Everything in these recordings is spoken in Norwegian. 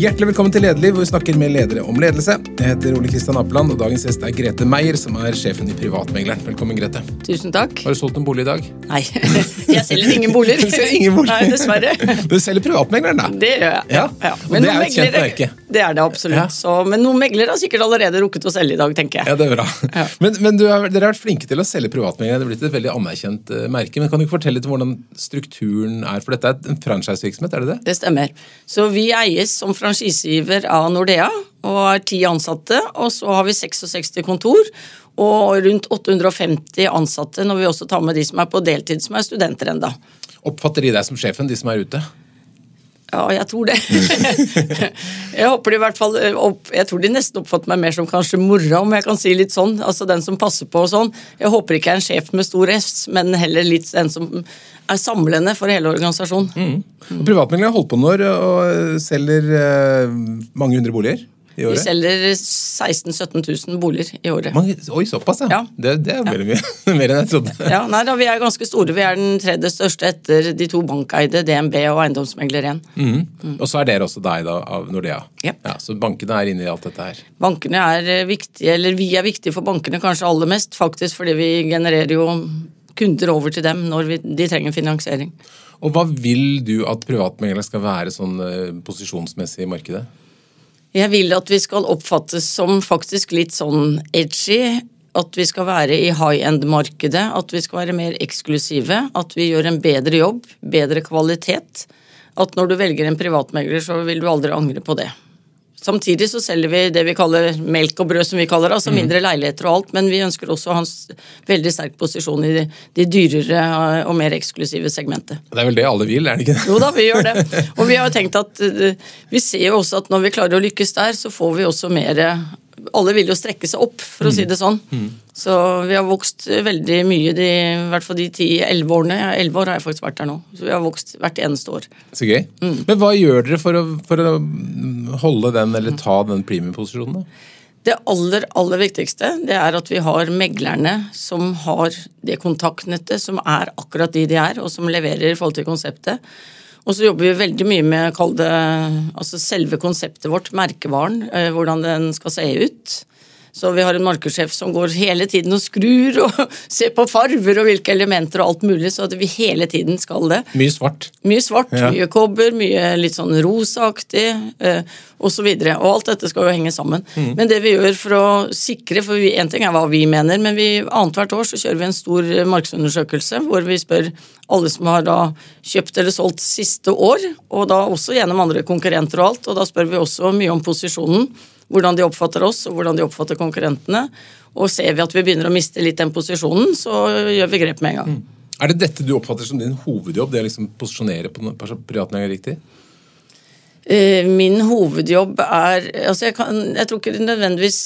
Hjertelig velkommen til Lederliv, hvor vi snakker med ledere om ledelse. Jeg heter Ole Kristian Apeland, og dagens gjest er Grete Meier, som er sjefen i Privatmegleren. Velkommen, Grete. Tusen takk. Har du solgt en bolig i dag? Nei, jeg selger ingen boliger. Du selger ingen boliger. Nei, dessverre. Du selger Privatmegleren, da? Det gjør jeg. Ja, og det er jo et kjent merke. Det er det absolutt. Ja. Så, men noen meglere har sikkert allerede rukket å selge i dag, tenker jeg. Ja, det er bra. Ja. Men, men du har, dere har vært flinke til å selge privatmeglere. Det er blitt et veldig anerkjent uh, merke. Men Kan du ikke fortelle litt om hvordan strukturen er? For dette er en franchisevirksomhet, er det det? Det stemmer. Så vi eies som franchisegiver av Nordea og er ti ansatte. Og så har vi 66 kontor og rundt 850 ansatte når vi også tar med de som er på deltid, som er studenter enda. Oppfatter de deg som sjefen, de som er ute? Ja, jeg tror det. jeg håper de i hvert fall eh, opp, Jeg tror de nesten oppfatter meg mer som kanskje mora, om jeg kan si litt sånn. Altså den som passer på og sånn. Jeg håper ikke jeg er en sjef med stor S, men heller litt en som er samlende for hele organisasjonen. Mm. Privatmegleren har holdt på noen år og selger eh, mange hundre boliger i Vi selger 16 000-17 000 boliger i året. Mange, oi, såpass, ja. Ja. Det, det er veldig mye. Mer enn jeg trodde. Ja, nei da, Vi er ganske store. Vi er den tredje største etter de to bankeide, DNB og Eiendomsmegler 1. Mhm. Og så er dere også deg, da, av Nordea. Yep. Ja, så bankene er inne i alt dette her. Bankene er eh, viktige, eller vi er viktige for bankene kanskje aller mest, faktisk fordi vi genererer jo kunder over til dem når vi, de trenger finansiering. Og hva vil du at privatmeglere skal være sånn eh, posisjonsmessig i markedet? Jeg vil at vi skal oppfattes som faktisk litt sånn edgy. At vi skal være i high end-markedet, at vi skal være mer eksklusive. At vi gjør en bedre jobb, bedre kvalitet. At når du velger en privatmegler, så vil du aldri angre på det. Samtidig så selger vi det vi kaller melk og brød, som vi kaller det, altså mindre leiligheter og alt, men vi ønsker også å ha en veldig sterk posisjon i de, de dyrere eh, og mer eksklusive segmentet. Det er vel det alle vil, er det ikke det? Jo da, vi gjør det. Og vi har tenkt at eh, vi ser jo også at når vi klarer å lykkes der, så får vi også mer Alle vil jo strekke seg opp, for å si det sånn. Så vi har vokst veldig mye de, i hvert fall de ti-elleve årene. Elleve år har jeg faktisk vært der nå. Så vi har vokst hvert eneste år. Så gøy. Men hva gjør dere for å, for å mm, holde den, eller ta den premiumposisjonen? da? Det aller, aller viktigste det er at vi har meglerne som har det kontaktnettet som er akkurat de de er, og som leverer i forhold til konseptet. Og så jobber vi veldig mye med det, altså selve konseptet vårt, merkevaren, eh, hvordan den skal se ut. Så vi har en markedssjef som går hele tiden og skrur og ser på farver og hvilke elementer og alt mulig, så at vi hele tiden skal det. Mye svart. Mye svart, Ja. mye kobber, mye litt sånn rosaaktig eh, osv. Og, og alt dette skal jo henge sammen. Mm. Men det vi gjør for å sikre For vi- en ting er hva vi mener, men vi, annethvert år så kjører vi en stor eh, markedsundersøkelse hvor vi spør alle som har da kjøpt eller solgt siste år, og da også gjennom andre konkurrenter og alt. Og da spør vi også mye om posisjonen. Hvordan de oppfatter oss, og hvordan de oppfatter konkurrentene. Og ser vi at vi begynner å miste litt den posisjonen, så gjør vi grep med en gang. Er det dette du oppfatter som din hovedjobb? Det å liksom posisjonere på privatmeglere riktig? Eh, Min hovedjobb er altså jeg, kan, jeg tror ikke det er nødvendigvis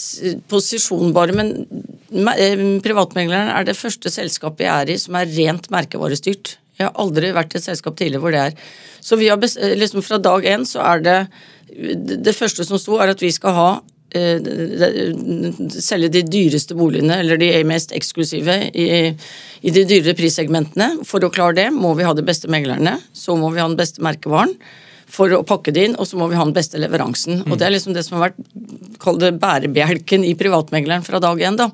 posisjonbare, men me- eh, privatmegleren er det første selskapet jeg er i som er rent merkevarestyrt. Jeg har aldri vært i et selskap tidligere hvor det er. Så vi har eh, liksom fra dag én så er det Det første som sto, er at vi skal ha eh, selge de dyreste boligene, eller de mest eksklusive, i, i de dyrere prissegmentene. For å klare det må vi ha de beste meglerne, så må vi ha den beste merkevaren for å pakke det inn, og så må vi ha den beste leveransen. Og Det er liksom det som har vært bærebjelken i privatmegleren fra dag én. da.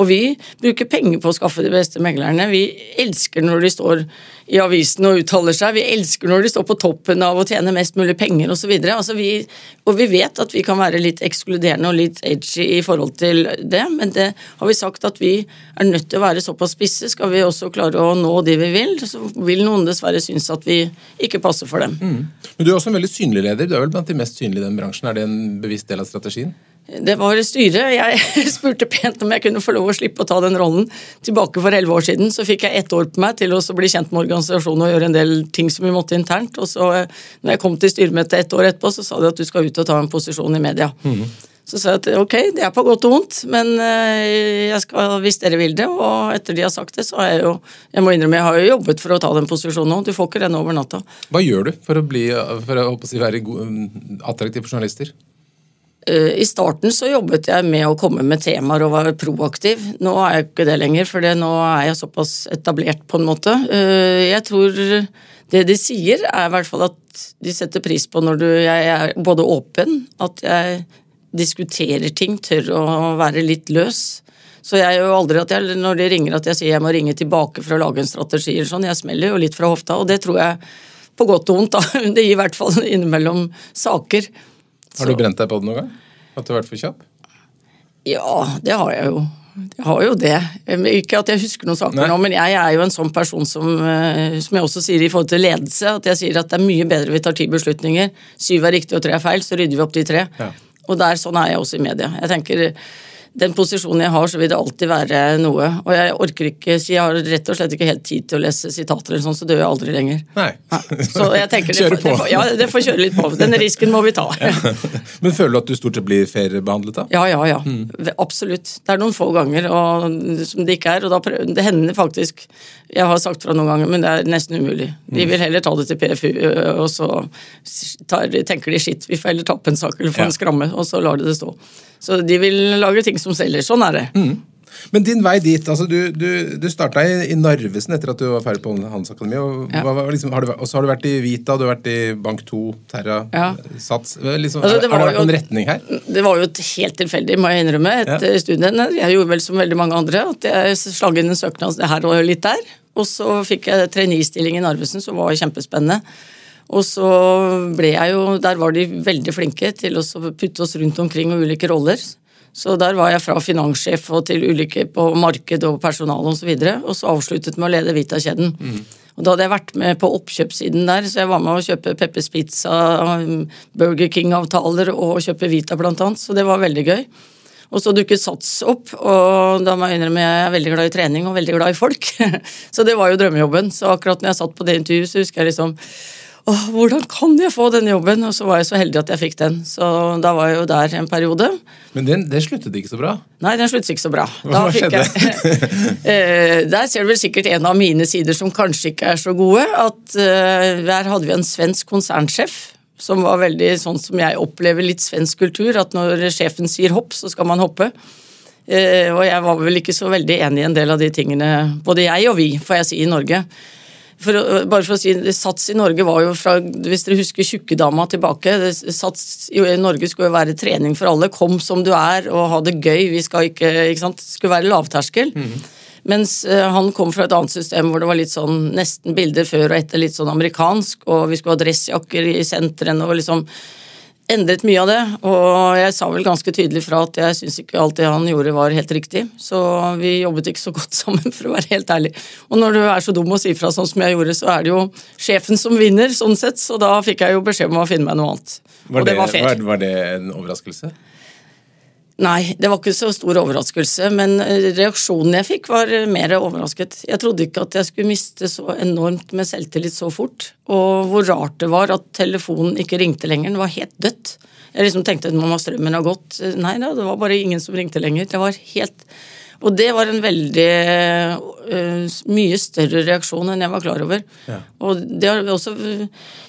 Og vi bruker penger på å skaffe de beste meglerne. Vi elsker når de står i avisen og uttaler seg. Vi elsker når de står på toppen av å tjene mest mulig penger osv. Altså vi, og vi vet at vi kan være litt ekskluderende og litt edgy i forhold til det, men det har vi sagt at vi er nødt til å være såpass spisse. Skal vi også klare å nå de vi vil, så vil noen dessverre synes at vi ikke passer for dem. Men Du er også en veldig synlig leder. Du er vel blant de mest synlige i den bransjen. Er det en bevisst del av strategien? Det var styret. Jeg spurte pent om jeg kunne få lov å slippe å ta den rollen. Tilbake for elleve år siden så fikk jeg ett år på meg til å bli kjent med organisasjonen og gjøre en del ting som vi måtte internt. Og så eh, når jeg kom til styremøtet ett år etterpå, så sa de at du skal ut og ta en posisjon i media. Så sa jeg at ok, det er på godt og vondt, men eh, jeg skal, hvis dere vil det. Og etter de har sagt det, så har jeg jo Jeg må innrømme, jeg har jo jobbet for å ta den posisjonen nå. Du får ikke den over natta. Hva gjør du for å, bli, for å, å si, være god, mm, attraktiv for journalister? Eh, I starten så jobbet jeg med å komme med temaer og være proaktiv. Nå er jeg ikke det lenger, for nå er jeg såpass etablert på en måte. Eh, Jeg tror Det de sier, er i hvert fall at de setter pris på når du, jeg er både åpen, at jeg diskuterer ting, tør å være litt løs. Så jeg gjør aldri at jeg, når de ringer at jeg sier jeg må ringe tilbake for å lage en strategi eller sånn. Jeg smeller jo litt fra hofta, og det tror jeg på godt og vondt, da. Det gir i hvert fall innimellom saker. Har du brent deg på det noen gang? At du har vært for kjapp? Ja, det har jeg jo. Jeg har jo det. Ikke at jeg husker noen saker Nei. nå, men jeg er jo en sånn person som, eh, som jeg også sier i forhold til ledelse, at jeg sier at det er mye bedre vi tar ti beslutninger. Syv er riktig og tre er feil, så rydder vi opp de tre. Ja. Og der, sånn er jeg også i media. Jeg tenker den posisjonen jeg har, så vil det alltid være noe. Og jeg orker ikke Jeg har rett og slett ikke helt tid til å lese sitater eller sånn, så dør jeg aldri lenger. Nei. Så jeg tenker det får, det får, ja, det får kjøre litt på. Den risken må vi ta. Ja. Men føler du at du stort sett blir fair-behandlet, da? Ja, ja, ja. Mm. Absolutt. Det er noen få ganger og, som det ikke er, og da prøver, det hender faktisk Jeg har sagt fra noen ganger, men det er nesten umulig. De vil heller ta det til PFU, og så tar, tenker de skitt, vi får heller tappe en sak eller få en skramme, og så lar de det stå. Så de vil lage ting som selger. Sånn er det. Mm. Men din vei dit altså Du, du, du starta i, i, Narvesen etter at du var ferdig på Handelsakademiet. Og, ja. liksom, har og så har du vært i Vita, du har vært i Bank 2, Terra, ja. Sats liksom, altså, det Har det vært noen retning her? Det var jo helt tilfeldig, må jeg innrømme, etter ja. studiene. Jeg gjorde vel som veldig mange andre, at jeg slang inn en søknad her og litt der. Og så fikk jeg traineestilling i Narvesen, som var kjempespennende. Og så ble jeg jo Der var de veldig flinke til å putte oss rundt omkring og ulike roller. Så der var jeg fra finanssjef og til ulike på marked og personal osv. Og, så og så avsluttet med å lede Vita-kjeden. Mm. Og Da hadde jeg vært med på oppkjøpssiden der, så jeg var med å kjøpe Peppers Pizza, Burger King-avtaler og kjøpe Vita blant annet, så det var veldig gøy. Og så dukket Sats opp, og da må jeg innrømme jeg er veldig glad i trening og veldig glad i folk. så det var jo drømmejobben. Så akkurat når jeg satt på det intervjuet, så husker jeg liksom Åh, hvordan kan jeg få denne jobben? Og så var jeg så heldig at jeg fikk den. Så da var jeg jo der en periode. Men den, den sluttet ikke så bra? Nei, den sluttet ikke så bra. Hva skjedde? Jeg, der ser du vel sikkert en av mine sider som kanskje ikke er så gode. At uh, der hadde vi en svensk konsernsjef som var veldig sånn som jeg opplever litt svensk kultur. At når sjefen sier hopp, så skal man hoppe. Eh, og jeg var vel ikke så veldig enig i en del av de tingene, både jeg og vi, får jeg si, i Norge for bare for å si, Sats i Norge var jo fra Hvis dere husker Tjukkedama tilbake Sats i Norge skulle jo være trening for alle. Kom som du er og ha det gøy. Vi skal ikke, ikke sant, skulle være lavterskel. Mm. Mens uh, han kom fra et annet system hvor det var litt sånn nesten bilder før og etter litt sånn amerikansk, og vi skulle ha dressjakker i sentrene og liksom endret mye av det, og jeg sa vel ganske tydelig fra at jeg syns ikke alt det han gjorde var helt riktig. Så vi jobbet ikke så godt sammen, for å være helt ærlig. Og når du er så dum å si fra sånn som jeg gjorde, så er det jo sjefen som vinner, sånn sett, så da fikk jeg jo beskjed om å finne meg noe annet. Var og det, det var fair. Var, var det en overraskelse? Nei, det var ikke så stor overraskelse, men eh, reaksjonen jeg fikk, var eh, mer overrasket. Jeg trodde ikke at jeg skulle miste så enormt med selvtillit så fort. Og hvor rart det var at telefonen ikke ringte lenger. Den var helt dødt. Jeg liksom tenkte at mamma strømmen har gått. Nei da, det var bare ingen som ringte lenger. Det var helt og det var en veldig uh, mye større reaksjon enn jeg var klar over. Ja. Og det har også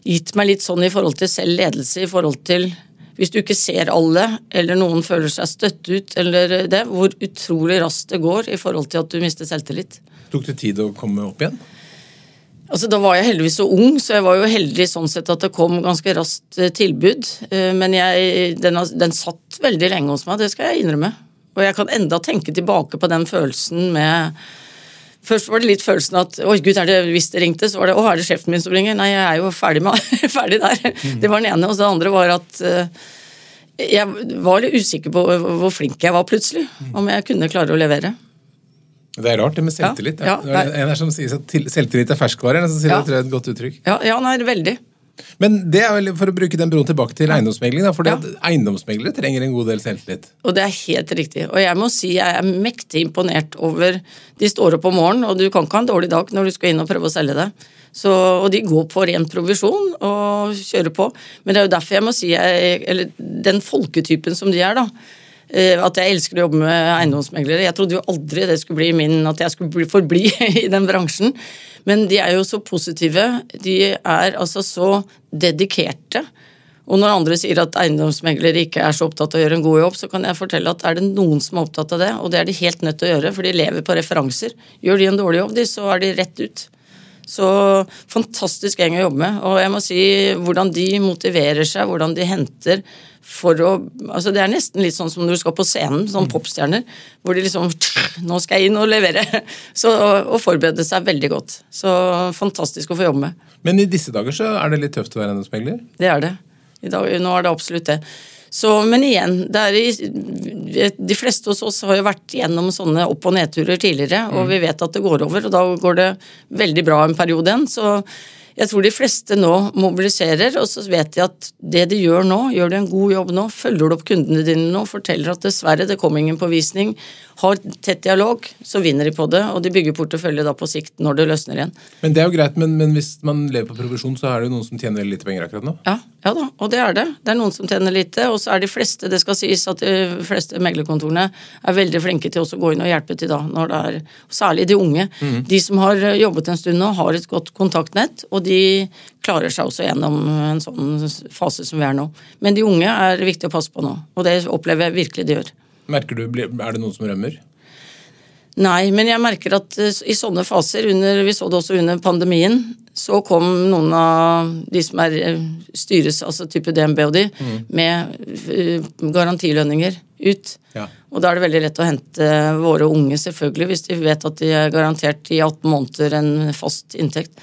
gitt meg litt sånn i forhold til selv ledelse, i forhold til hvis du ikke ser alle, eller noen føler seg støtt ut, eller det, hvor utrolig raskt det går i forhold til at du mister selvtillit. Tok det tid å komme opp igjen? Altså, Da var jeg heldigvis så ung, så jeg var jo heldig sånn sett at det kom ganske raskt eh, tilbud. Eh, men jeg, den, den, satt veldig lenge hos meg, det skal jeg innrømme. Og jeg kan enda tenke tilbake på den følelsen med Først var det litt følelsen at oi gud, det, hvis det ringte, så var det å, er det sjefen min som ringer? Nei, jeg er jo ferdig, med, ferdig der. Mm. Det var den ene. Og det andre var at uh, jeg var litt usikker på hvor flink jeg var plutselig. Mm. Om jeg kunne klare å levere. Det er rart, det med selvtillit. Ja, ja, en er som sier at selvtillit er ferskvare. En som sier ja. det er et godt uttrykk. Ja, ja nei, veldig. Men det er vel for å bruke den broen tilbake til eiendomsmegling, for ja. eiendomsmeglere trenger en god del selvtillit. Og det er helt riktig. Og jeg må si jeg er mektig imponert over De står opp om morgenen, og du kan ikke ha en dårlig dag når du skal inn og prøve å selge det. Så, og de går på ren provisjon og kjører på. Men det er jo derfor jeg må si jeg, Eller den folketypen som de er, da. Eh, at jeg elsker å jobbe med eiendomsmeglere. Jeg trodde jo aldri det skulle bli min, at jeg skulle forbli i den bransjen. Men de er jo så positive. De er altså så dedikerte. Og når andre sier at eiendomsmeglere ikke er så opptatt av å gjøre en god jobb, så kan jeg fortelle at er det noen som er opptatt av det, og det er de helt nødt til å gjøre, for de lever på referanser. Gjør de en dårlig jobb, så er de rett ut. Så fantastisk gjeng å jobbe med. Og jeg må si hvordan de motiverer seg, hvordan de henter for å altså Det er nesten litt sånn som når du skal på scenen, sånn mm. popstjerner, hvor de liksom Nå skal jeg inn og levere. Så, og forberede seg veldig godt. Så fantastisk å få jobbe med. Men i disse dager så er det litt tøft å være eiendomsmegler? Det er det. Dag, nå er det absolutt det. Så, men igjen, i, de fleste hos oss har jo vært gjennom sånne opp- og nedturer tidligere, og mm. vi vet at det går over, og da går det veldig bra en periode igjen. Så jeg tror de fleste nå mobiliserer, og så vet de at det de gjør nå, gjør de en god jobb nå, følger du opp kundene dine nå, forteller at dessverre, det kom ingen påvisning, har tett dialog, så vinner de på det, og de bygger portefølje da på sikt når det løsner igjen. Men det er jo greit, men, men hvis man lever på provisjon, så er det jo noen som tjener veldig lite penger akkurat nå? Ja, ja da, og det er det. Det er noen som tjener lite, og så er de fleste, det skal sies at de fleste meglerkontorene er veldig flinke til også å gå inn og hjelpe til da, når det er Særlig de unge. Mm. De som har jobbet en stund nå, har et godt kontaktnett, og de klarer seg også gjennom en sånn fase som vi er nå. Men de unge er viktig å passe på nå, og det opplever jeg virkelig de gjør. Merker du, Er det noen som rømmer? Nei, men jeg merker at eh, i sånne faser, under, vi så det også under pandemien, så kom noen av de som er eh, styres, altså type DNB og de, mm. med eh, garantilønninger ut. Ja. Og da er det veldig lett å hente våre unge, selvfølgelig, hvis de vet at de er garantert i 18 måneder en fast inntekt.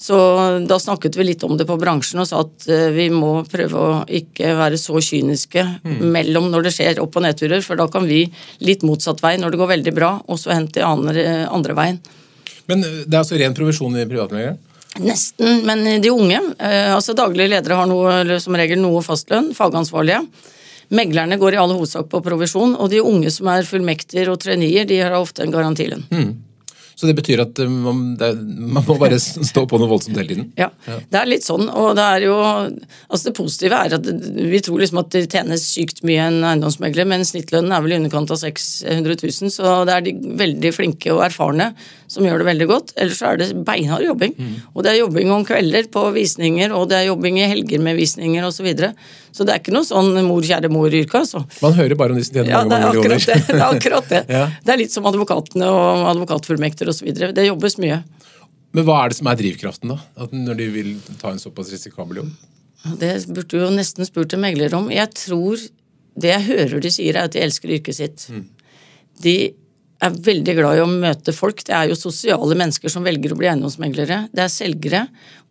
Så da snakket vi litt om det på bransjen og sa at eh, vi må prøve å ikke være så kyniske mm. mellom når det skjer opp- og nedturer, for da kan vi litt motsatt vei når det går veldig bra, og så hente andre, andre veien. Men eh, det er altså ren provisjon i privatmeglere? Nesten, men de unge. Eh, altså Daglige ledere har noe, som regel noe fastlønn, fagansvarlige. Meglerne går i all hovedsak på provisjon, og de unge som er fullmektiger og trenier, de har ofte en garantilønn. Mm. Så det betyr at eh, man, det, man, må bare stå på noe voldsomt hele tiden? Ja, det er litt sånn. Og det er jo altså Det positive er at vi tror liksom at det tjenes sykt mye en eiendomsmegler, men snittlønnen er vel i underkant av 600 000, så det er de veldig flinke og erfarne som gjør det veldig godt. Ellers så er det beinhard jobbing. Mm. Og det er jobbing om kvelder på visninger, og det er jobbing i helger med visninger osv. Så, videre. Så det er ikke noe sånn mor, kjære mor-yrke, altså. Man hører bare om de som tjener ja, mange millioner. Det, det er akkurat det. ja. Det er litt som advokatene og advokatfullmekter osv. Det jobbes mye. Men hva er det som er drivkraften, da? At når de vil ta en såpass risikabel jobb? Det burde du jo nesten spurt en megler om. Jeg tror det jeg hører de sier, er at de elsker yrket sitt. Mm. De er veldig glad i å møte folk. Det er jo sosiale mennesker som velger å bli eiendomsmeglere. Det er selgere,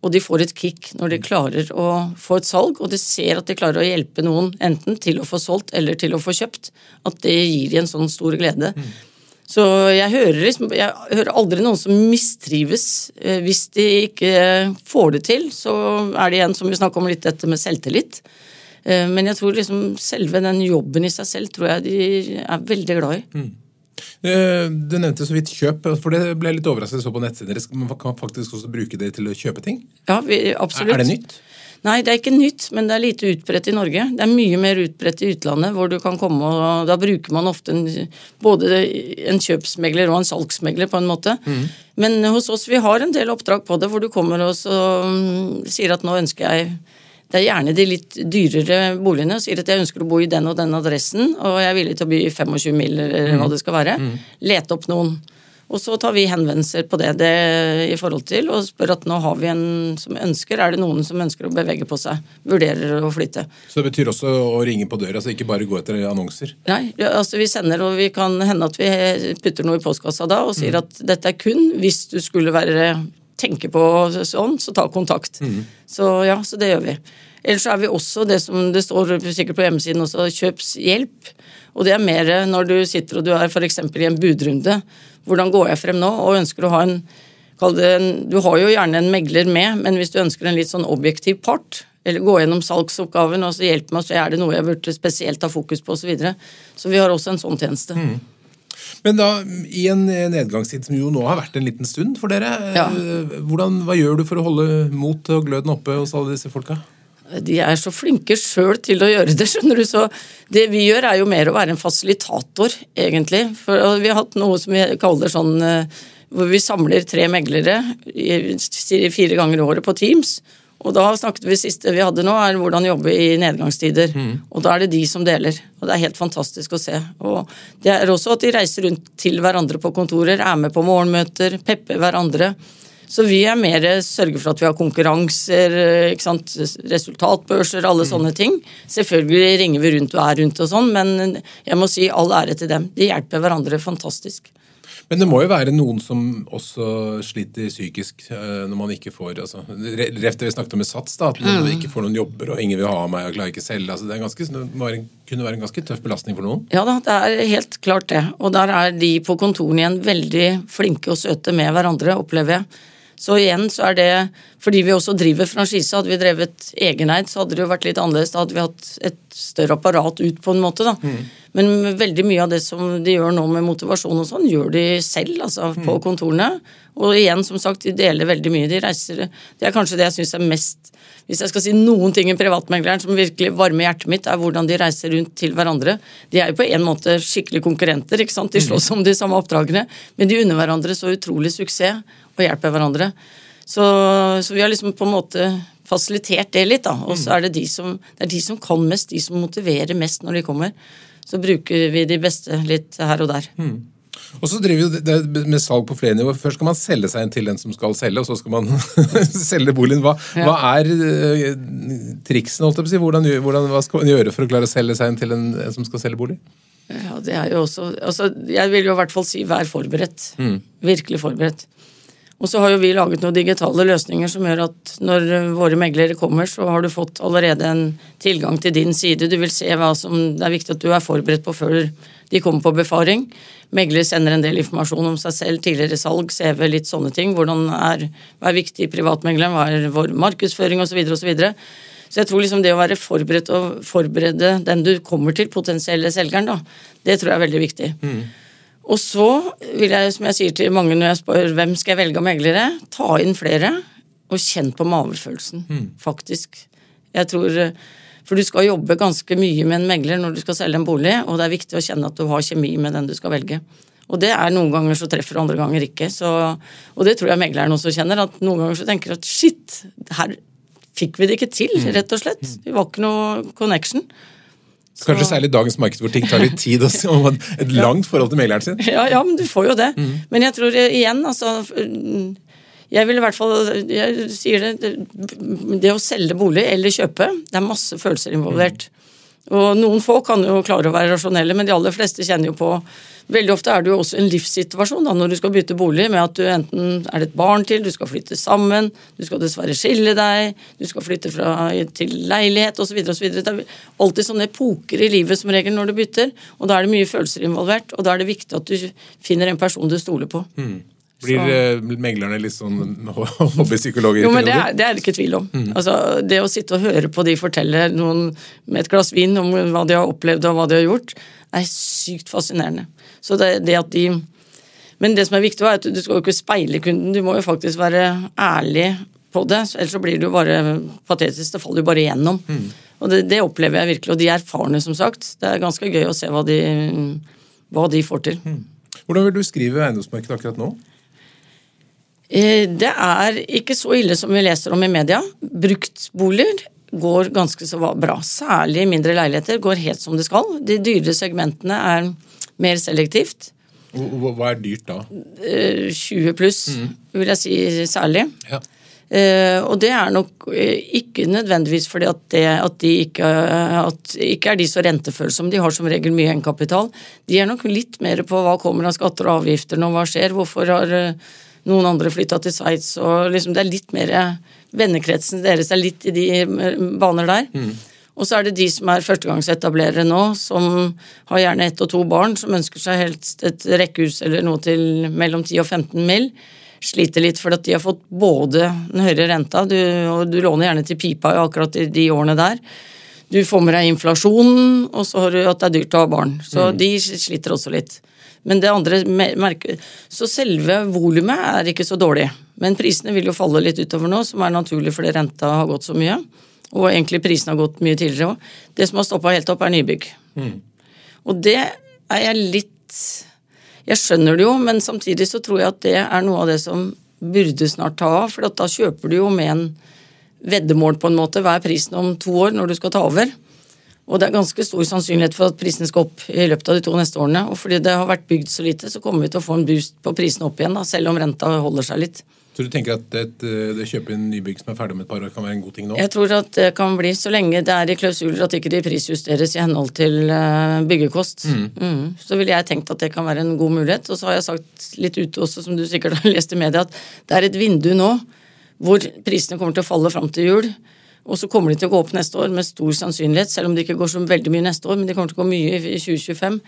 og de får et kick når de klarer å få et salg, og de ser at de klarer å hjelpe noen enten til å få solgt eller til å få kjøpt. At det gir de en sånn stor glede. Så jeg hører, liksom, jeg hører aldri noen som mistrives. Eh, hvis de ikke får det til, så er det igjen, som vi snakka om litt, dette med selvtillit. Eh, men jeg tror liksom selve den jobben i seg selv tror jeg de er veldig glad i. Mm. Eh, du nevnte så vidt kjøp, for det ble jeg litt overrasket så på nettsider. Man kan faktisk også bruke det til å kjøpe ting? Ja, vi, absolutt. Er det nytt? Nei, det er ikke nytt, men det er lite utbredt i Norge. Det er mye mer utbredt i utlandet, hvor du kan komme og Da bruker man ofte en, både en kjøpsmegler og en salgsmegler, på en måte. Mm. Men hos oss, vi har en del oppdrag på det, hvor du kommer og um, sier at nå ønsker jeg det er gjerne de litt dyrere boligene og sier at jeg ønsker å bo i den og den adressen, og jeg er villig til å by 25 mil, eller hva mm. det skal være. Mm. Lete opp noen. Og så tar vi henvendelser på det, det, i forhold til, og spør at nå har vi en som ønsker. Er det noen som ønsker å bevege på seg? Vurderer å flytte. Så det betyr også å ringe på døra, altså ikke bare gå etter annonser? Nei, altså vi sender, og vi kan hende at vi putter noe i postkassa da og sier mm. at dette er kun hvis du skulle være tenke på sånn, så ta kontakt. Mm. Så ja, så det gjør vi. Ellers er vi også det som det står sikkert på hjemmesiden også, kjøpshjelp. Og det er mer når du sitter og du er f.eks. i en budrunde. Hvordan går jeg frem nå? Og ønsker å ha en, en Du har jo gjerne en megler med, men hvis du ønsker en litt sånn objektiv part, eller gå gjennom salgsoppgaven og så hjelpe meg, så er det noe jeg burde spesielt ha fokus på osv. Så, videre. så vi har også en sånn tjeneste. Mm. Men da, i en nedgangstid som jo nå har vært en liten stund for dere, ja. Eh, hvordan, hva gjør du for å holde motet og gløden oppe hos alle disse folka? De er så flinke sjøl til å gjøre det, skjønner du. Så det vi gjør, er jo mer å være en fasilitator, egentlig. For vi har hatt noe som vi kaller sånn eh, hvor vi samler tre meglere fire ganger i året på Teams. Og da snakket vi siste vi hadde nå, er hvordan jobbe i nedgangstider. Mm. Og da er det de som deler. Og det er helt fantastisk å se. Og det er også at de reiser rundt til hverandre på kontorer, er med på morgenmøter, pepper hverandre. Så vi er mer sørger for at vi har konkurranser, ikke sant? resultatbørser, alle mm. sånne ting. Selvfølgelig ringer vi rundt og er rundt og sånn, men jeg må si all ære til dem. De hjelper hverandre fantastisk. Men det må jo være noen som også sliter psykisk eh, når man ikke får altså, Ref det vi snakket om med Sats, da, at man mm. ikke får noen jobber og ingen vil ha meg og klarer ikke selv. Altså, det, ganske, det være, kunne være en ganske tøff belastning for noen? Ja da, det er helt klart det. Og der er de på kontorene igjen veldig flinke og søte med hverandre, opplever jeg. Så igjen så er det fordi vi også driver franchise. Hadde vi drevet egeneid, så hadde det jo vært litt annerledes. Da hadde vi hatt et større apparat ut, på en måte. da. Mm. Men veldig mye av det som de gjør nå med motivasjon og sånn, gjør de selv, altså på mm. kontorene. Og igjen, som sagt, de deler veldig mye. De reiser Det er kanskje det jeg syns er mest Hvis jeg skal si noen ting i privatmegleren som virkelig varmer hjertet mitt, er hvordan de reiser rundt til hverandre. De er jo på en måte skikkelig konkurrenter, ikke sant. De slåss om de samme oppdragene, men de unner hverandre så utrolig suksess og hjelper hverandre. Så, så, vi har liksom på en måte fasilitert det litt, da. Og så er det de som, det er de som kan mest, de som motiverer mest når de kommer. Så bruker vi de beste litt her og der. Mm. Og så driver vi det med salg på flere nivåer. Først skal man selge seg inn til den som skal selge, og så skal man selge boligen. Hva, ja. hva er uh, triksen, holdt jeg på å si? Hvordan, hvordan, hva skal man gjøre for å klare å selge seg inn til en, en som skal selge bolig? Ja, det er jo også, altså, Jeg vil jo i hvert fall si vær forberedt. Mm. Virkelig forberedt. Og så har jo vi laget noen digitale løsninger som gjør at når våre meglere kommer, så har du fått allerede en tilgang til din side. Du vil se hva som det er viktig at du er forberedt på før de kommer på befaring. Megler sender en del informasjon om seg selv, tidligere salg, CV, litt sånne ting. Hvordan er, hva er viktig i privatmegleren, hva er vår markedsføring osv. Så, videre, og så, så jeg tror liksom det å være forberedt og forberede den du kommer til, potensielle selgeren, da, det tror jeg er veldig viktig. Mm. Og så vil jeg, som jeg sier til mange når jeg spør hvem skal jeg velge av meglere, ta inn flere og kjenn på magefølelsen, mm. faktisk. Jeg tror For du skal jobbe ganske mye med en megler når du skal selge en bolig, og det er viktig å kjenne at du har kjemi med den du skal velge. Og det er noen ganger så treffer, andre ganger ikke. Så, og det tror jeg megleren også kjenner, at noen ganger så tenker at shit, her fikk vi det ikke til, mm. rett og slett. Det var ikke noe connection. Kanskje særlig dagens marked hvor ting tar litt tid og et langt forhold til megleren sin. Ja, ja, men du får jo det. Mm. Men jeg tror igjen, altså Jeg vil i hvert fall Jeg sier det Det å selge bolig eller kjøpe, det er masse følelser involvert. Mm. Og noen få kan jo klare å være rasjonelle, men de aller fleste kjenner jo på Veldig ofte er det jo også en livssituasjon da, når du skal bytte bolig, med at du enten er det et barn til, du skal flytte sammen, du skal dessverre skille deg, du skal flytte fra, til leilighet osv. Det er alltid sånne epoker i livet som regel når du bytter, og da er det mye følelser involvert, og da er det viktig at du finner en person du stoler på. Mm. Blir så. meglerne litt sånn hobbypsykologer? Jo, men det er, det er, det ikke tvil om. Mm. Altså, det å sitte og høre på de fortelle noen med et glass vin om hva de har opplevd og hva de har gjort, er sykt fascinerende. Så det, det at de Men det som er viktig, er at du skal jo ikke speile kunden, du må jo faktisk være ærlig på det. Ellers så blir det jo bare patetisk. Det faller jo bare igjennom. Mm. Og det, det, opplever jeg virkelig. Og de er erfarne, som sagt. Det er ganske gøy å se hva de, hva de får til. Mm. Hvordan vil du skrive eiendomsmarkedet akkurat nå? Eh, det er ikke så ille som vi leser om i media. Bruktboliger går ganske så bra. Særlig mindre leiligheter går helt som det skal. De dyre segmentene er mer selektivt. Hva er dyrt da? 20 eh, pluss, mm. vil jeg si særlig. Ja. Uh, og det er nok ikke nødvendigvis fordi at, det, at de ikke, at ikke er de så rentefølsomme. De har som regel mye egenkapital. De er nok litt mer på hva kommer av skatter og avgifter nå, hva skjer. Hvorfor har noen andre flytta til Sveits? Liksom, det er litt mer Vennekretsen deres er litt i de baner der. Mm. Og så er det de som er førstegangsetablerere nå, som har gjerne ett og to barn, som ønsker seg helst et rekkehus eller noe til mellom 10 og 15 mill. Sliter litt fordi de har fått både den høyere renta, du, og du låner gjerne til pipa akkurat i de årene der. Du får med deg inflasjonen, og så har du at det er dyrt å ha barn. Så mm. de sliter også litt. Men det andre merker Så selve volumet er ikke så dårlig. Men prisene vil jo falle litt utover nå, som er naturlig fordi renta har gått så mye. Og egentlig prisene har gått mye tidligere òg. Det som har stoppa helt opp, er nybygg. Mm. Og det er jeg litt Jeg skjønner det jo, men samtidig så tror jeg at det er noe av det som burde snart ta av. For da kjøper du jo med en veddemål, på en måte. Hva er prisen om to år, når du skal ta over? Og det er ganske stor sannsynlighet for at prisene skal opp i løpet av de to neste årene. Og fordi det har vært bygd så lite, så kommer vi til å få en boost på prisene opp igjen, da, selv om renta holder seg litt. Så du tenker at et, det kjøpe inn nybygg som er ferdig om et par år, kan være en god ting nå? Jeg tror at det kan bli, så lenge det er i klausuler at ikke de prisjusteres i henhold til eh, byggekost. Mm. Mm. Så ville jeg tenkt at det kan være en god mulighet. Og så har jeg sagt litt ute også, som du sikkert har lest i media, at det er et vindu nå hvor prisene kommer til å falle fram til jul. Og så kommer de til å gå opp neste år med stor sannsynlighet, selv om det ikke går så veldig mye neste år, men de kommer til å gå mye i 2025.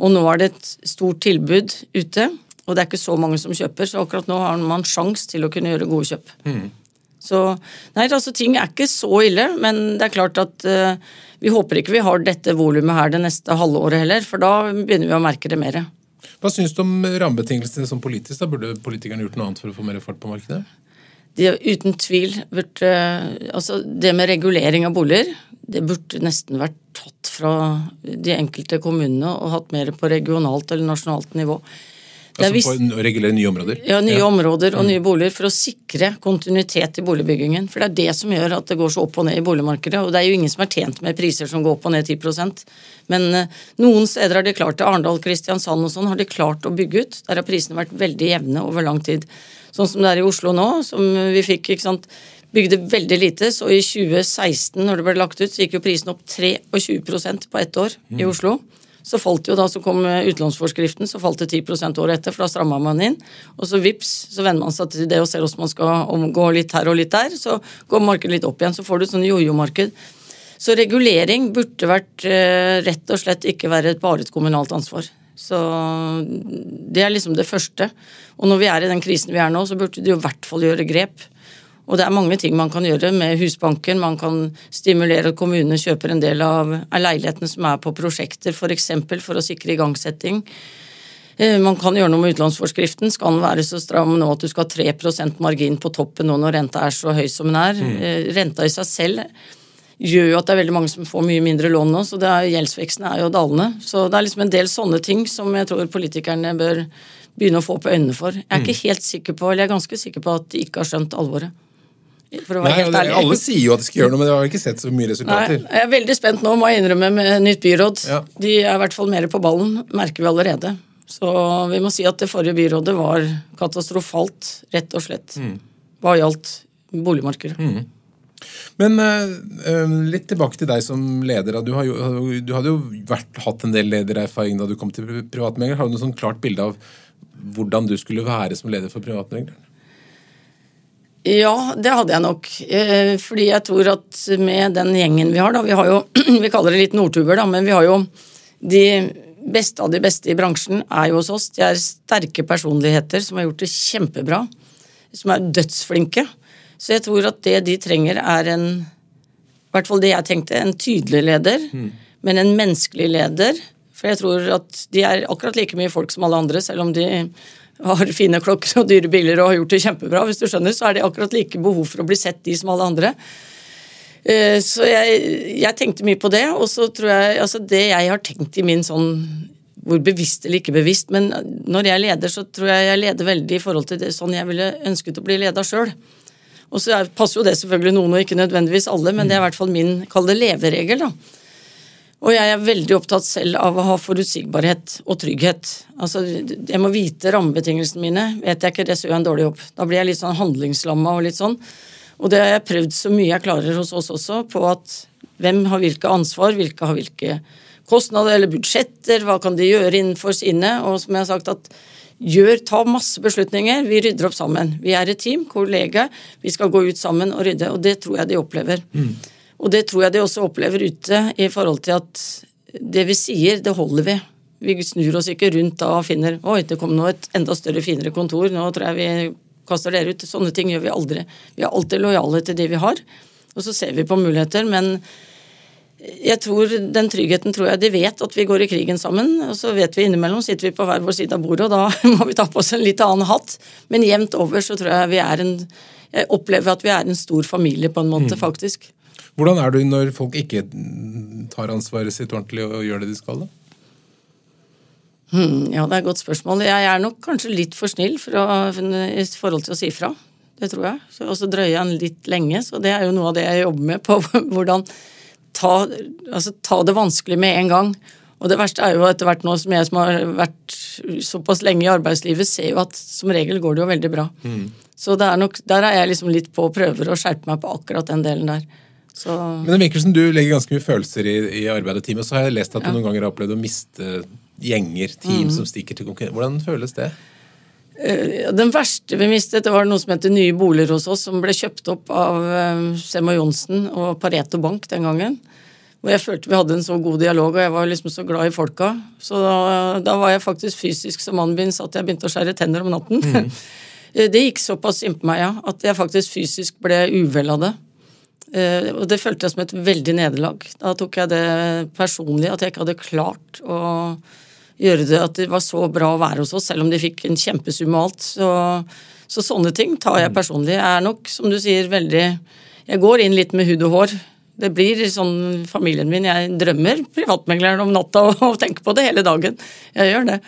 Og nå er det et stort tilbud ute og det er ikke så mange som kjøper, så akkurat nå har man sjans til å kunne gjøre gode kjøp. Mm. Så nei, altså ting er ikke så ille, men det er klart at uh, vi håper ikke vi har dette volumet her det neste halve året heller, for da begynner vi å merke det mer. Hva syns du om rammebetingelsene som politisk? Da Burde politikerne gjort noe annet for å få mer fart på markedet? De, uten tvil burde Altså, det med regulering av boliger, det burde nesten vært tatt fra de enkelte kommunene og hatt mer på regionalt eller nasjonalt nivå. Altså på å regulere nye områder? Ja, nye ja. områder og mm. nye boliger for å sikre kontinuitet i boligbyggingen. For det er det som gjør at det går så opp og ned i boligmarkedet. Og det er jo ingen som er tjent med priser som går opp og ned 10% Men uh, noen steder har de klart det. Arendal, Kristiansand og sånn har de klart å bygge ut. Der har prisene vært veldig jevne over lang tid. Sånn som det er i Oslo nå, som vi fikk, ikke sant bygde veldig lite, så i 2016, når det ble lagt ut, så gikk jo prisen opp 23% på ett år mm. i Oslo. Så falt jo da, så kom utlånsforskriften, så falt det 10% året etter, for da stramma man inn. Og så vips, så venner man seg til det og ser hvordan man skal omgå litt her og litt der. Så går markedet litt opp igjen, så får du et sånn jojo-marked. Så regulering burde vært eh, rett og slett ikke være bare et kommunalt ansvar. Så det er liksom det første. Og når vi er i den krisen vi er nå, så burde de jo i hvert fall gjøre grep. Og det er mange ting man kan gjøre med Husbanken. Man kan stimulere at kommunene kjøper en del av, leilighetene som er på prosjekter, f.eks. For, eksempel, for å sikre igangsetting. Eh, man kan gjøre noe med utlånsforskriften. Skal den være så stram nå at du skal ha 3% margin på toppen nå når renta er så høy som den er? Mm. Eh, renta i seg selv gjør jo at det er veldig mange som får mye mindre lån nå, så er, gjeldsveksten er jo dalende. Så det er liksom en del sånne ting som jeg tror politikerne bør begynne å få på øynene for. Jeg er ikke mm. helt sikker på, eller jeg er ganske sikker på at de ikke har skjønt alvoret. Nei, ærlig. Alle sier jo at de skal gjøre noe, men de har ikke sett så mye resultater. Nei, jeg er veldig spent nå, må jeg innrømme, med nytt byråd. Ja. De er i hvert fall mer på ballen, merker vi allerede. Så vi må si at det forrige byrådet var katastrofalt, rett og slett. Mm. Hva gjaldt boligmarkedet. Mm. Men uh, litt tilbake til deg som leder. Du, har jo, du hadde jo vært, hatt en del ledererfaring da du kom til privatmegler. Har du noe sånn klart bilde av hvordan du skulle være som leder for privatmegleren? Ja, det hadde jeg nok. Eh, fordi jeg tror at med den gjengen vi har, da Vi har jo Vi kaller det litt Nortuber, da, men vi har jo de beste av de beste i bransjen er jo hos oss. De er sterke personligheter som har gjort det kjempebra. Som er dødsflinke. Så jeg tror at det de trenger, er en I hvert fall det jeg tenkte, en tydelig leder. Mm. Men en menneskelig leder. For jeg tror at de er akkurat like mye folk som alle andre, selv om de har fine klokker og dyre biler og har gjort det kjempebra, hvis du skjønner, så er de akkurat like behov for å bli sett, de som alle andre. Eh, så jeg, jeg tenkte mye på det, og så tror jeg altså Det jeg har tenkt i min sånn hvor bevisst eller ikke bevisst, men når jeg leder, så tror jeg jeg leder veldig i forhold til det sånn jeg ville ønsket å bli leda sjøl. Og så passer jo det selvfølgelig noen og ikke nødvendigvis alle, men det er i hvert fall min, kall leveregel, da. Og jeg er veldig opptatt selv av å ha forutsigbarhet og trygghet. Altså, Jeg må vite rammebetingelsene mine. Vet jeg ikke det, så gjør jeg en dårlig jobb. Da blir jeg litt sånn handlingslamma og litt sånn. Og det har jeg prøvd så mye jeg klarer hos oss også, på at hvem har hvilke ansvar, hvilke har hvilke kostnader eller budsjetter, hva kan de gjøre innenfor sine, og som jeg har sagt at gjør, ta masse beslutninger, vi rydder opp sammen. Vi er et team, kollega. vi skal gå ut sammen og rydde, og det tror jeg de opplever. Mm. Og det tror jeg de også opplever ute, i forhold til at det vi sier, det holder vi. Vi snur oss ikke rundt da og finner oi, det kom nå et enda større, finere kontor, nå tror jeg vi kaster dere ut. Sånne ting gjør vi aldri. Vi er alltid lojale til det vi har, og så ser vi på muligheter. Men jeg tror den tryggheten tror jeg de vet at vi går i krigen sammen. Og så vet vi innimellom sitter vi på hver vår side av bordet, og da må vi ta på oss en litt annen hatt. Men jevnt over så tror jeg vi er en Jeg opplever at vi er en stor familie på en måte, mm. faktisk. Hvordan er du når folk ikke tar ansvaret sitt ordentlig og gjør det de skal? da? Hmm, ja, det er et godt spørsmål. Jeg er nok kanskje litt for snill for å, i forhold til å si fra. Det tror jeg. Og så drøyer jeg den litt lenge, så det er jo noe av det jeg jobber med. på Hvordan ta, altså, ta det vanskelig med en gang. Og det verste er jo etter hvert nå som jeg som har vært såpass lenge i arbeidslivet, ser jo at som regel går det jo veldig bra. Mm. Så er nok, der er jeg liksom litt på prøver å skjerpe meg på akkurat den delen der. Så... Men det virker som du legger ganske mye følelser i, i arbeidet og teamet. Så har jeg lest at du noen ganger har opplevd å miste gjenger, team mm. som stikker til konkurranse. Hvordan føles det? Eh, den verste vi mistet, det var noe som heter Nye boliger hos oss, som ble kjøpt opp av eh, Sem og Johnsen og Pareto Bank den gangen. Hvor jeg følte vi hadde en så god dialog, og jeg var liksom så glad i folka. Så da, da var jeg faktisk fysisk som mannen min satt jeg begynte å skjære tenner om natten. Mm. det gikk såpass innpå meg, ja, at jeg faktisk fysisk ble uvel av det. Og det følte jeg som et veldig nederlag. Da tok jeg det personlig, at jeg ikke hadde klart å gjøre det at det var så bra å være hos oss, selv om de fikk en kjempesum og alt. Så, så sånne ting tar jeg mm. personlig. Jeg er nok, som du sier, veldig Jeg går inn litt med hud og hår det blir sånn familien min. Jeg drømmer privatmegleren om natta og tenker på det hele dagen. Jeg gjør det.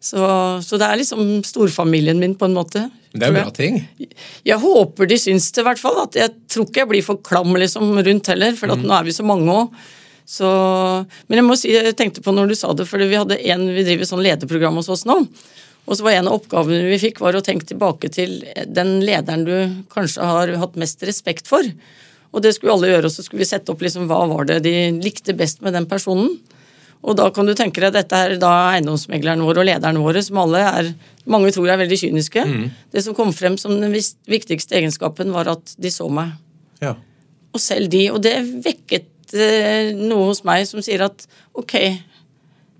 Så, så, det er liksom storfamilien min, på en måte. Det er bra ting. Jeg, jeg håper de syns det, i hvert fall. At jeg tror ikke jeg blir for klam liksom, rundt heller, for mm. nå er vi så mange òg. Men jeg må si, jeg tenkte på når du sa det, for vi hadde en, vi driver sånn lederprogram hos oss nå. Og så var En av oppgavene vi fikk, var å tenke tilbake til den lederen du kanskje har hatt mest respekt for. Og det skulle alle gjøre, og så skulle vi sette opp liksom, hva var det de likte best med den personen. Og da kan du tenke deg, Dette er da eiendomsmegleren vår og lederen våre, som alle er, mange tror er veldig kyniske. Mm. Det som kom frem som den viktigste egenskapen, var at de så meg. Ja. Og selv de. Og det vekket eh, noe hos meg som sier at ok,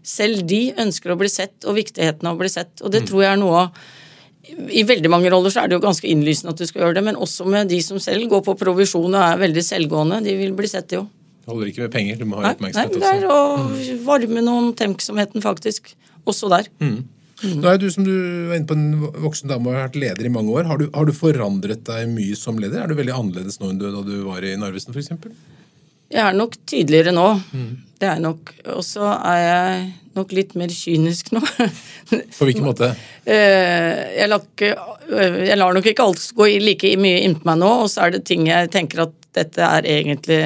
selv de ønsker å bli sett, og viktigheten av å bli sett. Og det mm. tror jeg er noe av i veldig mange roller så er det jo ganske innlysende at du skal gjøre det, men også med de som selv går på provisjon og er veldig selvgående. De vil bli sett, de òg. Holder ikke med penger, du må ha oppmerksomhet også. Nei, det er å varme noen tenksomheten, faktisk. Også der. Mm. Mm. Nå er du som du var inne på en voksen dame og har vært leder i mange år. Har du, har du, forandret deg mye som leder? Er du veldig annerledes nå enn du, da du var i Narvesen f.eks.? Jeg er nok tydeligere nå. Mm. Det er nok. Og så er jeg nok litt mer kynisk nå. På hvilken måte? Eh, jeg lar, ikke, jeg lar nok ikke alt gå like mye innpå meg nå, og så er det ting jeg tenker at dette er egentlig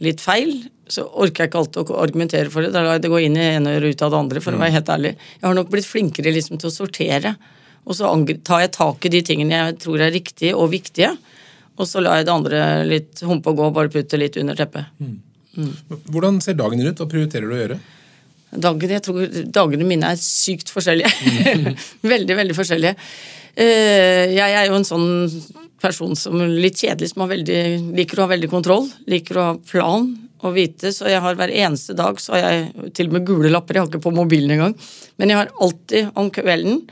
litt feil. Så orker jeg ikke alltid å argumentere for det. Da lar jeg det gå inn i ene øret ut av det andre, for å være helt ærlig. Jeg har nok blitt flinkere liksom til å sortere. Og så tar jeg tak i de tingene jeg tror er riktige og viktige. Og så lar jeg det andre litt humpe og gå, bare putte litt under teppet. Mm. Mm. Hvordan ser dagen din ut? Hva prioriterer du å gjøre? Dagen, jeg tror Dagene mine er sykt forskjellige. Mm. veldig, veldig forskjellige. Eh, jeg er jo en sånn person som litt kjedelig, som veldig, liker å ha veldig kontroll. Liker å ha plan og vite. Så jeg har hver eneste dag så har jeg til og med gule lapper. Jeg har ikke på mobilen engang. Men jeg har alltid om kvelden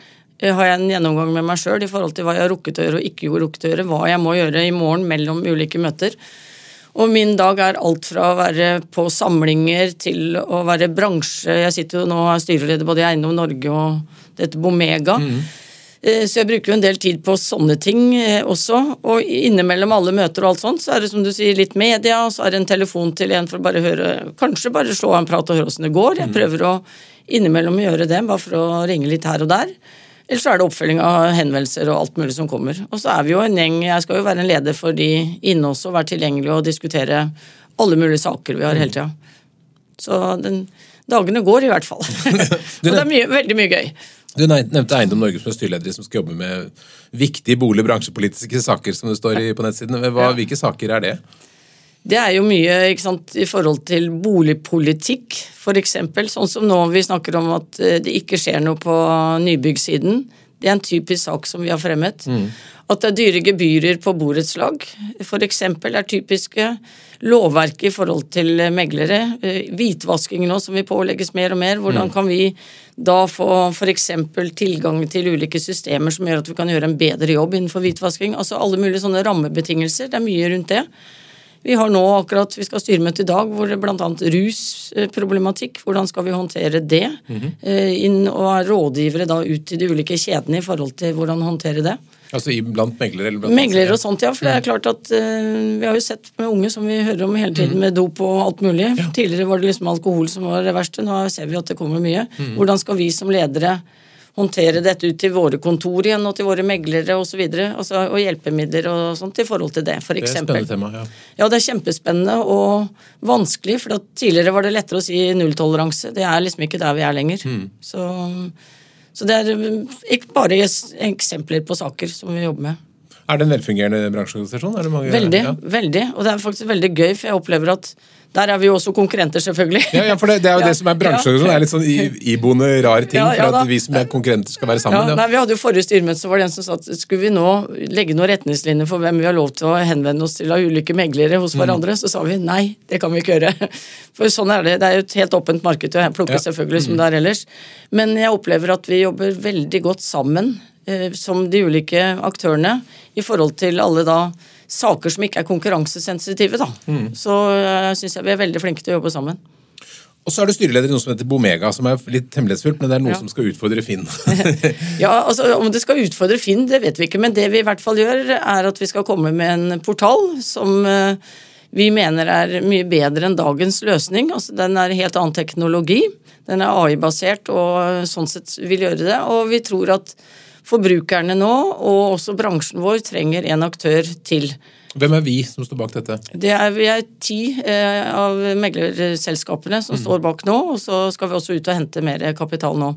har jeg en gjennomgang med meg sjøl i forhold til hva jeg har rukket å gjøre og ikke rukket å gjøre. Hva jeg må gjøre i morgen mellom ulike møter. Og min dag er alt fra å være på samlinger til å være bransje Jeg sitter jo nå og er styreleder både i Eiendom Norge og dette Bomega. Mm. Eh, så jeg bruker jo en del tid på sånne ting eh, også. Og innimellom alle møter og alt sånt, så er det som du sier litt media, og så er det en telefon til en for å bare høre Kanskje bare slå av en prat og høre åssen det går. Jeg mm. prøver å innimellom gjøre det, bare for å ringe litt her og der. Eller så er det oppfølging av henvendelser og alt mulig som kommer. Og så er vi jo en gjeng Jeg skal jo være en leder for de inne også, være tilgjengelig og diskutere alle mulige saker vi har hele tida. Så den, dagene går, i hvert fall. og det er mye, veldig mye gøy. Du nevnte Eiendom Norge som er styreleder som skal jobbe med viktige bolig- og bransjepolitiske saker, som det står i, på nettsiden. Hva, hvilke saker er det? Det er jo mye sant, i forhold til boligpolitikk, f.eks. Sånn som nå vi snakker om at eh, det ikke skjer noe på nybyggssiden. Det er en typisk sak som vi har fremmet. Mm. At det er dyre gebyrer på borettslag, f.eks. er typiske. Lovverket i forhold til meglere. Eh, hvitvasking nå som vi pålegges mer og mer. Hvordan mm. kan vi da få f.eks. tilgang til ulike systemer som gjør at vi kan gjøre en bedre jobb innenfor hvitvasking? Altså alle mulige sånne rammebetingelser. Det er mye rundt det. Vi har nå akkurat, vi skal styremøte i dag hvor bl.a. rusproblematikk. Hvordan skal vi håndtere det? Mm -hmm. Inn og er rådgivere da ut til de ulike kjedene i forhold til hvordan håndtere det. Altså blant meglere? eller blant Meglere og sånt, ja. For det er klart at uh, vi har jo sett med unge som vi hører om hele tiden mm. med dop og alt mulig. Ja. Tidligere var det liksom alkohol som var det verste. Nå ser vi at det kommer mye. Mm. Hvordan skal vi som ledere håndtere dette ut til våre kontor igjen og til våre meglere osv. Altså, og hjelpemidler og sånt i forhold til det, f.eks. Det er et spennende tema, ja. Ja, det er kjempespennende og vanskelig. For tidligere var det lettere å si nulltoleranse. Det er liksom ikke der vi er lenger. Mm. Så, så, det er ikke bare eksempler på saker som vi jobber med. Er det en velfungerende bransjeorganisasjon? veldig. Ja. veldig. Og det er faktisk veldig gøy, for jeg opplever at der er vi jo også konkurrenter, selvfølgelig. Ja, ja for det, det, er jo ja, det som er bransjeorganisasjon. Det er litt sånn iboende rar ting for at vi som er konkurrenter skal være sammen. Nei, vi hadde jo Forrige styremøte så var det en som sa at skulle vi nå legge noen retningslinjer for hvem vi har lov til å henvende oss til av ulike meglere hos mm. hverandre, så sa vi nei, det kan vi ikke gjøre. For sånn er det. Det er jo et helt åpent marked å plukke selvfølgelig som mm. det er ellers. Men jeg opplever at vi jobber veldig godt sammen som de ulike aktørene i forhold til alle da saker som ikke er konkurransesensitive. Da. Mm. Så uh, syns jeg vi er veldig flinke til å jobbe sammen. Og så er du styreleder i noe som heter Bomega, som er litt hemmelighetsfullt, men det er noe ja. som skal utfordre Finn. ja, altså Om det skal utfordre Finn, det vet vi ikke, men det vi i hvert fall gjør, er at vi skal komme med en portal som uh, vi mener er mye bedre enn dagens løsning. Altså Den er helt annen teknologi. Den er AI-basert og sånn sett vil gjøre det. Og vi tror at forbrukerne nå, og også bransjen vår, trenger en aktør til. Hvem er vi som står bak dette? Det er, vi er ti eh, av meglerselskapene som mm. står bak nå, og så skal vi også ut og hente mer kapital nå.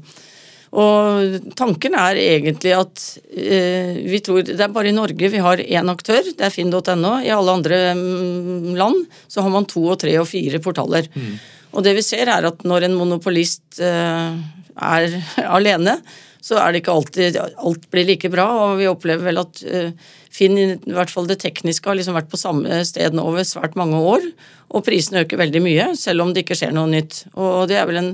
Og tanken er egentlig at eh, vi tror Det er bare i Norge vi har én aktør, det er finn.no. I alle andre mm, land så har man to og tre og fire portaler. Mm. Og det vi ser er at når en monopolist eh, er alene, så er det ikke alltid alt blir like bra. Og vi opplever vel at uh, Finn, i hvert fall det tekniske, har liksom vært på samme sted nå over svært mange år. Og prisene øker veldig mye, selv om det ikke skjer noe nytt. Og det er vel en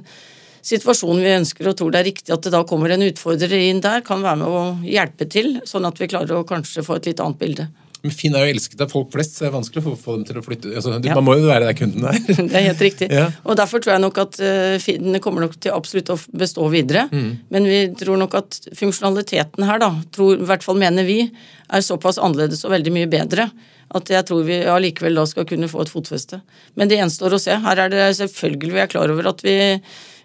situasjon vi ønsker og tror det er riktig at det da kommer en utfordrer inn der, kan være med å hjelpe til, sånn at vi klarer å kanskje få et litt annet bilde. Men Finn er jo elsket av folk flest, så det er vanskelig å få dem til å flytte. Altså, ja. Man må jo være der kunden er. det er helt riktig. Ja. Og Derfor tror jeg nok at uh, Finn kommer nok til absolutt å bestå videre. Mm. Men vi tror nok at funksjonaliteten her, da, tror, i hvert fall mener vi, er såpass annerledes og veldig mye bedre at jeg tror vi allikevel da skal kunne få et fotfeste. Men det gjenstår å se. Her er det selvfølgelig vi er klar over at vi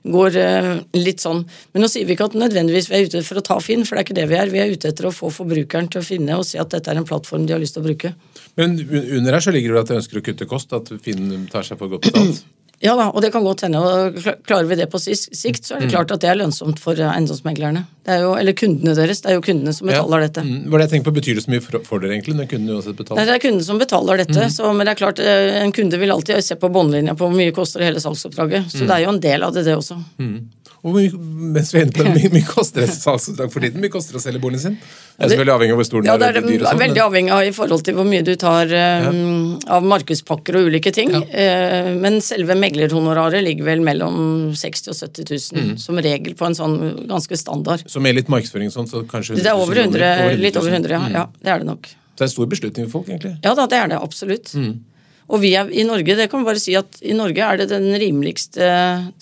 går eh, litt sånn Men nå sier vi ikke at nødvendigvis vi er ute for å ta Finn, for det er ikke det vi er. Vi er ute etter å få forbrukeren til å finne og se at dette er en plattform de har lyst til å bruke. Men under her så ligger det at de ønsker å kutte kost, at Finn tar seg for godt betalt? Ja da, og det kan godt hende. og Klarer vi det på sikt, så er det mm. klart at det er lønnsomt for eiendomsmeglerne. Jo, eller kundene deres. Det er jo kundene som betaler ja. dette. Mm. er det jeg på, Betyr det så mye for, for dere, egentlig? når kunden uansett betaler? Nei, det er kunden som betaler dette. Mm. Så, men det er klart, eh, en kunde vil alltid se på båndlinja på hvor mye koster hele salgsoppdraget. Så mm. det er jo en del av det, det også. Mm. Hvor mye, mens vi er inne på det, mye, mye koster et salgsoppdrag for tiden? Mye koster å selge boligen sin? Det er selvfølgelig avhengig av hvor stor den ja, er. Det er, veldig avhengig av i forhold til hvor mye du tar um, ja. av markedspakker og ulike ting. Ja. Uh, men selve meglerhonoraret ligger vel mellom 60 000 og 70 000 mm. som regel på en sånn ganske standard. Så med litt markedsføring sånn, så kanskje Det er over 100, over 100 litt over 100, ja. Mm. ja. Det er det nok. Så det er en stor beslutning for folk, egentlig? Ja da, det er det absolutt. Mm. Og vi er i Norge, det kan vi bare si at i Norge er det den rimeligste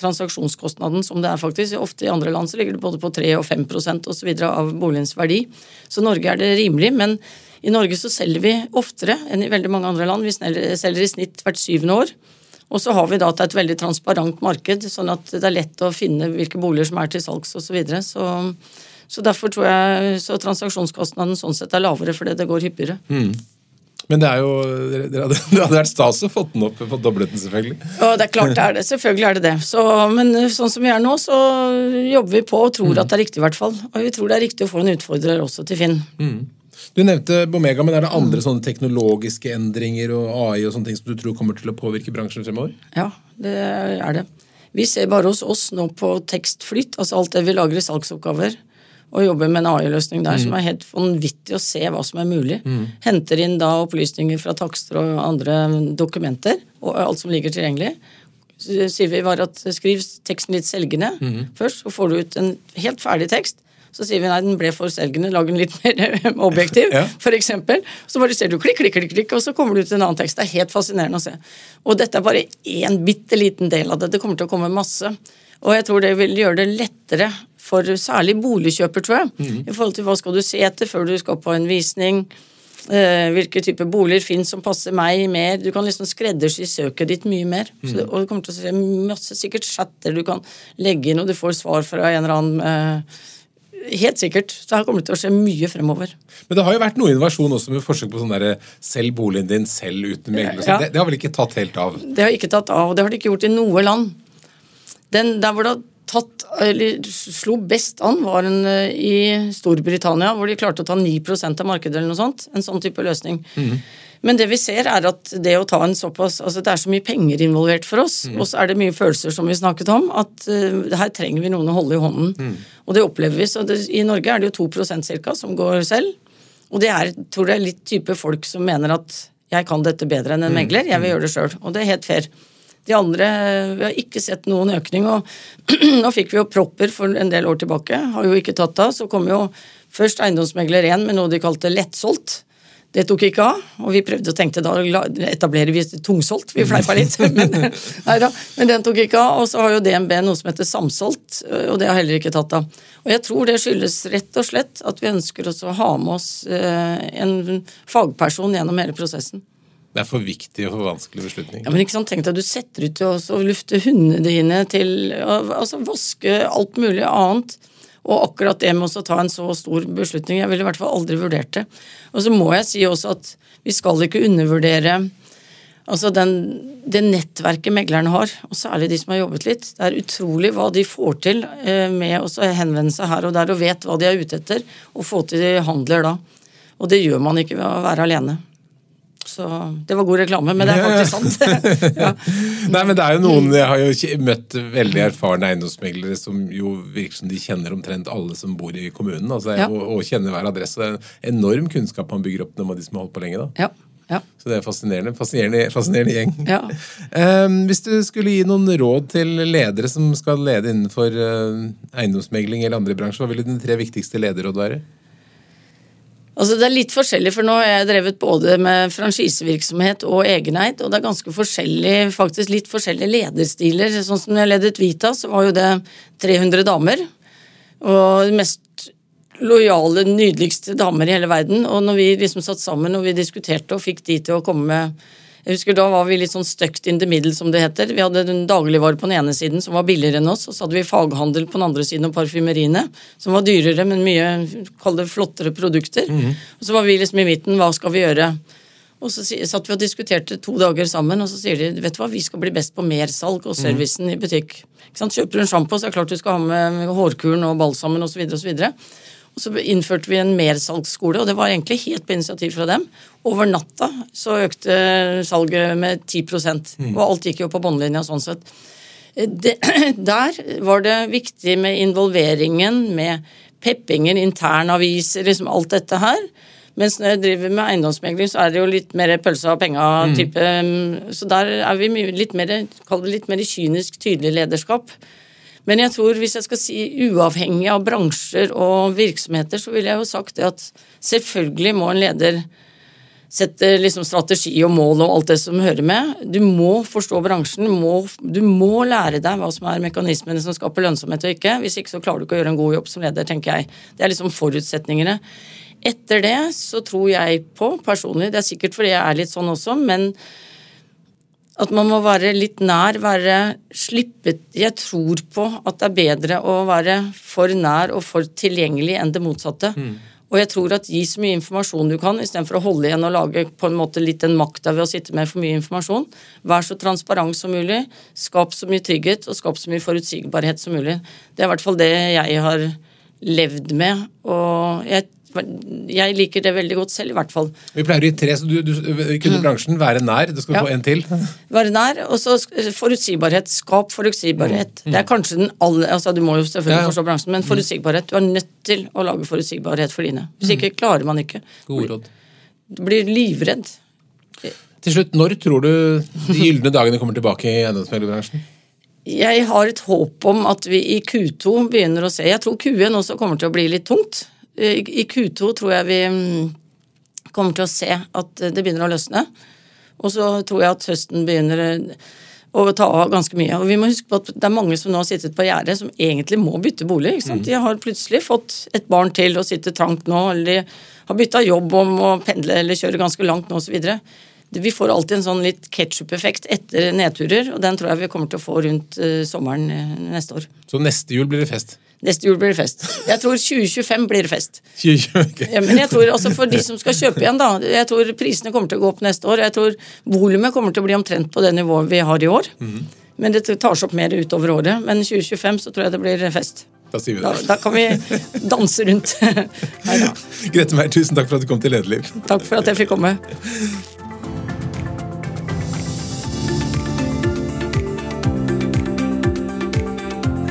transaksjonskostnaden som det er faktisk. Ofte i andre land så ligger det både på 3 og 5% osv. av boligens verdi. Så Norge er det rimelig. Men i Norge så selger vi oftere enn i veldig mange andre land. Vi selger i snitt hvert syvende år. Og så har vi da et veldig transparent marked, sånn at det er lett å finne hvilke boliger som er til salgs osv. Så, videre. så så derfor tror jeg så transaksjonskostnaden sånn sett er lavere fordi det går hyppigere. Mm. Men det er jo, det hadde, det hadde vært stas å få den opp på dobbelten, selvfølgelig. Ja, det er klart det er det. Selvfølgelig er det det. Så, men sånn som vi er nå, så jobber vi på og tror mm. at det er riktig, i hvert fall. Og vi tror det er riktig å få en utfordrer også til Finn. Mm. Du nevnte Bomega, men er det andre sånne teknologiske endringer og AI og sånne ting som du tror kommer til å påvirke bransjen fremover? Ja, det er det. Vi ser bare hos oss nå på tekstflytt, altså alt det vi lager i salgsoppgaver og jobber med en AI-løsning der mm. som er helt vanvittig å se hva som er mulig. Mm. Henter inn da opplysninger fra takster og andre dokumenter og alt som ligger tilgjengelig. Sier vi bare at skriv teksten litt selgende mm. først, så får du ut en helt ferdig tekst. Så sier vi nei, den ble for selgende, lag den litt mer objektiv, ja. f.eks. Så bare ser du klikk, klikk, klikk, klikk, og så kommer du til en annen tekst. Det er helt fascinerende å se. Og dette er bare én bitte liten del av det. Det kommer til å komme masse. Og jeg tror det vil gjøre det lettere for særlig boligkjøper, tror jeg. Mm. I forhold til hva skal du se etter før du skal på en visning. Eh, hvilke typer boliger finnes som passer meg mer. Du kan liksom skreddersy søket ditt mye mer. Mm. Det, og du kommer til å se masse sikkert chatter du kan legge inn, og du får svar fra en eller annen uh, Helt sikkert. Så her kommer det til å skje mye fremover. Men det har jo vært noe innovasjon også med forsøk på sånn derre selg boligen din selv uten megler. Ja. Det, det, har vel ikke tatt helt av? Det har ikke tatt av, og det har det ikke gjort i noe land. Den, der hvor det har tatt, eller slo best an, var en eh, i Storbritannia, hvor de klarte å ta 9% av markedet eller noe sånt. En sånn type løsning. Mm. Men det vi ser, er at det å ta en såpass Altså det er så mye penger involvert for oss, mm. og så er det mye følelser, som vi snakket om, at uh, her trenger vi noen å holde i hånden. Mm. Og det opplever vi. Så det, i Norge er det jo 2% ca. som går selv. Og det er, tror jeg, litt type folk som mener at jeg kan dette bedre enn en mm. megler, jeg vil mm. gjøre det sjøl. Og det er helt fair. De andre Vi har ikke sett noen økning. og Nå fikk vi jo propper for en del år tilbake, har jo ikke tatt av. Så kom jo først Eiendomsmegler 1 med noe de kalte lettsolgt. Det tok ikke av, og vi prøvde å tenke da etablerer vi tungsolgt. Vi fleipa litt, men, neida, men den tok ikke av. Og så har jo DNB noe som heter samsolgt, og det har heller ikke tatt av. Og jeg tror det skyldes rett og slett at vi ønsker også å ha med oss eh, en fagperson gjennom hele prosessen. Det er for viktig og for vanskelig beslutning. Ja, men ikke sant, Tenk deg, du setter ut og lufter hundene dine til altså vaske alt mulig annet. Og akkurat det med å ta en så stor beslutning, jeg ville i hvert fall aldri vurdert det. Og så må jeg si også at vi skal ikke undervurdere altså den, det nettverket meglerne har, og særlig de som har jobbet litt. Det er utrolig hva de får til eh, med å henvende seg her og der og vet hva de er ute etter, og få til handler da. Og det gjør man ikke ved å være alene. Så det var god reklame, men det er faktisk sant. ja. Nei, men det er jo noen Jeg har jo møtt veldig erfarne eiendomsmeglere som jo virker som de kjenner omtrent alle som bor i kommunen. Altså, ja. og, og, kjenner hver adresse. Det er en enorm kunnskap man bygger opp når man de som har holdt på lenge. da. Ja. Ja. Så det er fascinerende. Fascinerende, fascinerende gjeng. Ja. Um, hvis du skulle gi noen råd til ledere som skal lede innenfor uh, eiendomsmegling eller andre bransjer, hva ville de tre viktigste lederråd være? Altså Det er litt forskjellig, for nå har jeg drevet både med franchisevirksomhet og egeneid, og det er ganske forskjellig, faktisk litt forskjellige lederstiler. Sånn som når jeg ledet Vita, så var jo det 300 damer. Og de mest lojale, nydeligste damer i hele verden. Og når vi liksom satt sammen og vi diskuterte og fikk de til å komme med jeg husker Da var vi litt sånn stuck in the middle, som det heter. Vi hadde en dagligvare på den ene siden som var billigere enn oss, og så hadde vi faghandel på den andre siden og parfymeriene, som var dyrere, men mye kall det flottere produkter. Mm. Og så var vi liksom i midten. Hva skal vi gjøre? Og så satt vi og diskuterte to dager sammen, og så sier de vet du hva, vi skal bli best på mersalg og servicen mm. i butikk. Kjøper du en sjampo, så er det klart du skal ha med hårkuren og balsamen osv. osv. Og så innførte vi en mersalgsskole, og det var egentlig helt på initiativ fra dem. Over natta så økte salget med 10 mm. og alt gikk jo på båndlinja sånn sett. Det, der var det viktig med involveringen, med peppinger, internaviser, liksom alt dette her. Mens når jeg driver med eiendomsmegling, så er det jo litt mer pølse og penga-type. Mm. Så der er vi litt mer, kall det litt mer kynisk, tydelig lederskap. Men jeg tror hvis jeg skal si uavhengig av bransjer og virksomheter, så ville jeg jo sagt det at selvfølgelig må en leder sette liksom strategi og mål og alt det som hører med. Du må forstå bransjen. Må, du må lære deg hva som er mekanismene som skaper lønnsomhet og ikke. Hvis ikke så klarer du ikke å gjøre en god jobb som leder, tenker jeg. Det er liksom forutsetningene. Etter det så tror jeg på, personlig, det er sikkert fordi jeg er litt sånn også, men at man må være litt nær, være slippet Jeg tror på at det er bedre å være for nær og for tilgjengelig enn det motsatte. Mm. Og jeg tror at gi så mye informasjon du kan, istedenfor å holde igjen og lage på en måte litt den makta ved å sitte med for mye informasjon. Vær så transparent som mulig. Skap så mye trygghet, og skap så mye forutsigbarhet som mulig. Det er i hvert fall det jeg har levd med. Og jeg jeg liker det veldig godt selv, i hvert fall. Vi pleier å gi tre, så du, du kunne mm. bransjen være nær. Du skal ja. få en til. Være nær, og så forutsigbarhet. Skap forutsigbarhet. Mm. Det er kanskje den aller altså Du må jo selvfølgelig ja. forstå bransjen, men mm. forutsigbarhet. Du er nødt til å lage forutsigbarhet for dine. Hvis mm. ikke klarer man ikke. God råd. Du blir livredd. Til slutt, når tror du de gylne dagene kommer tilbake i eiendomsmeglerbransjen? Jeg har et håp om at vi i Q2 begynner å se Jeg tror Q1 også kommer til å bli litt tungt. I Q2 tror jeg vi mm, kommer til å se at det begynner å løsne. Og så tror jeg at høsten begynner å ta av ganske mye. Og vi må huske på at det er mange som nå har sittet på gjerdet, som egentlig må bytte bolig. Mm. De har plutselig fått et barn til og sitter trangt nå, eller de har bytta jobb om å pendle eller kjøre ganske langt nå osv. vi får alltid en sånn litt ketsjup-effekt etter nedturer, og den tror jeg vi kommer til å få rundt uh, sommeren uh, neste år. Så neste jul blir det fest? Neste jul blir det fest. Jeg tror 2025 blir det fest. 20, okay. ja, men jeg tror altså For de som skal kjøpe igjen, da. Jeg tror prisene kommer til å gå opp neste år. Jeg tror volumet kommer til å bli omtrent på det nivået vi har i år. Mm. Men det tar seg opp mer utover året. Men 2025 så tror jeg det blir fest. Da sier vi det. Da, da kan vi danse rundt. Grete Meier, tusen takk for at du kom til Lederliv. Takk for at jeg fikk komme.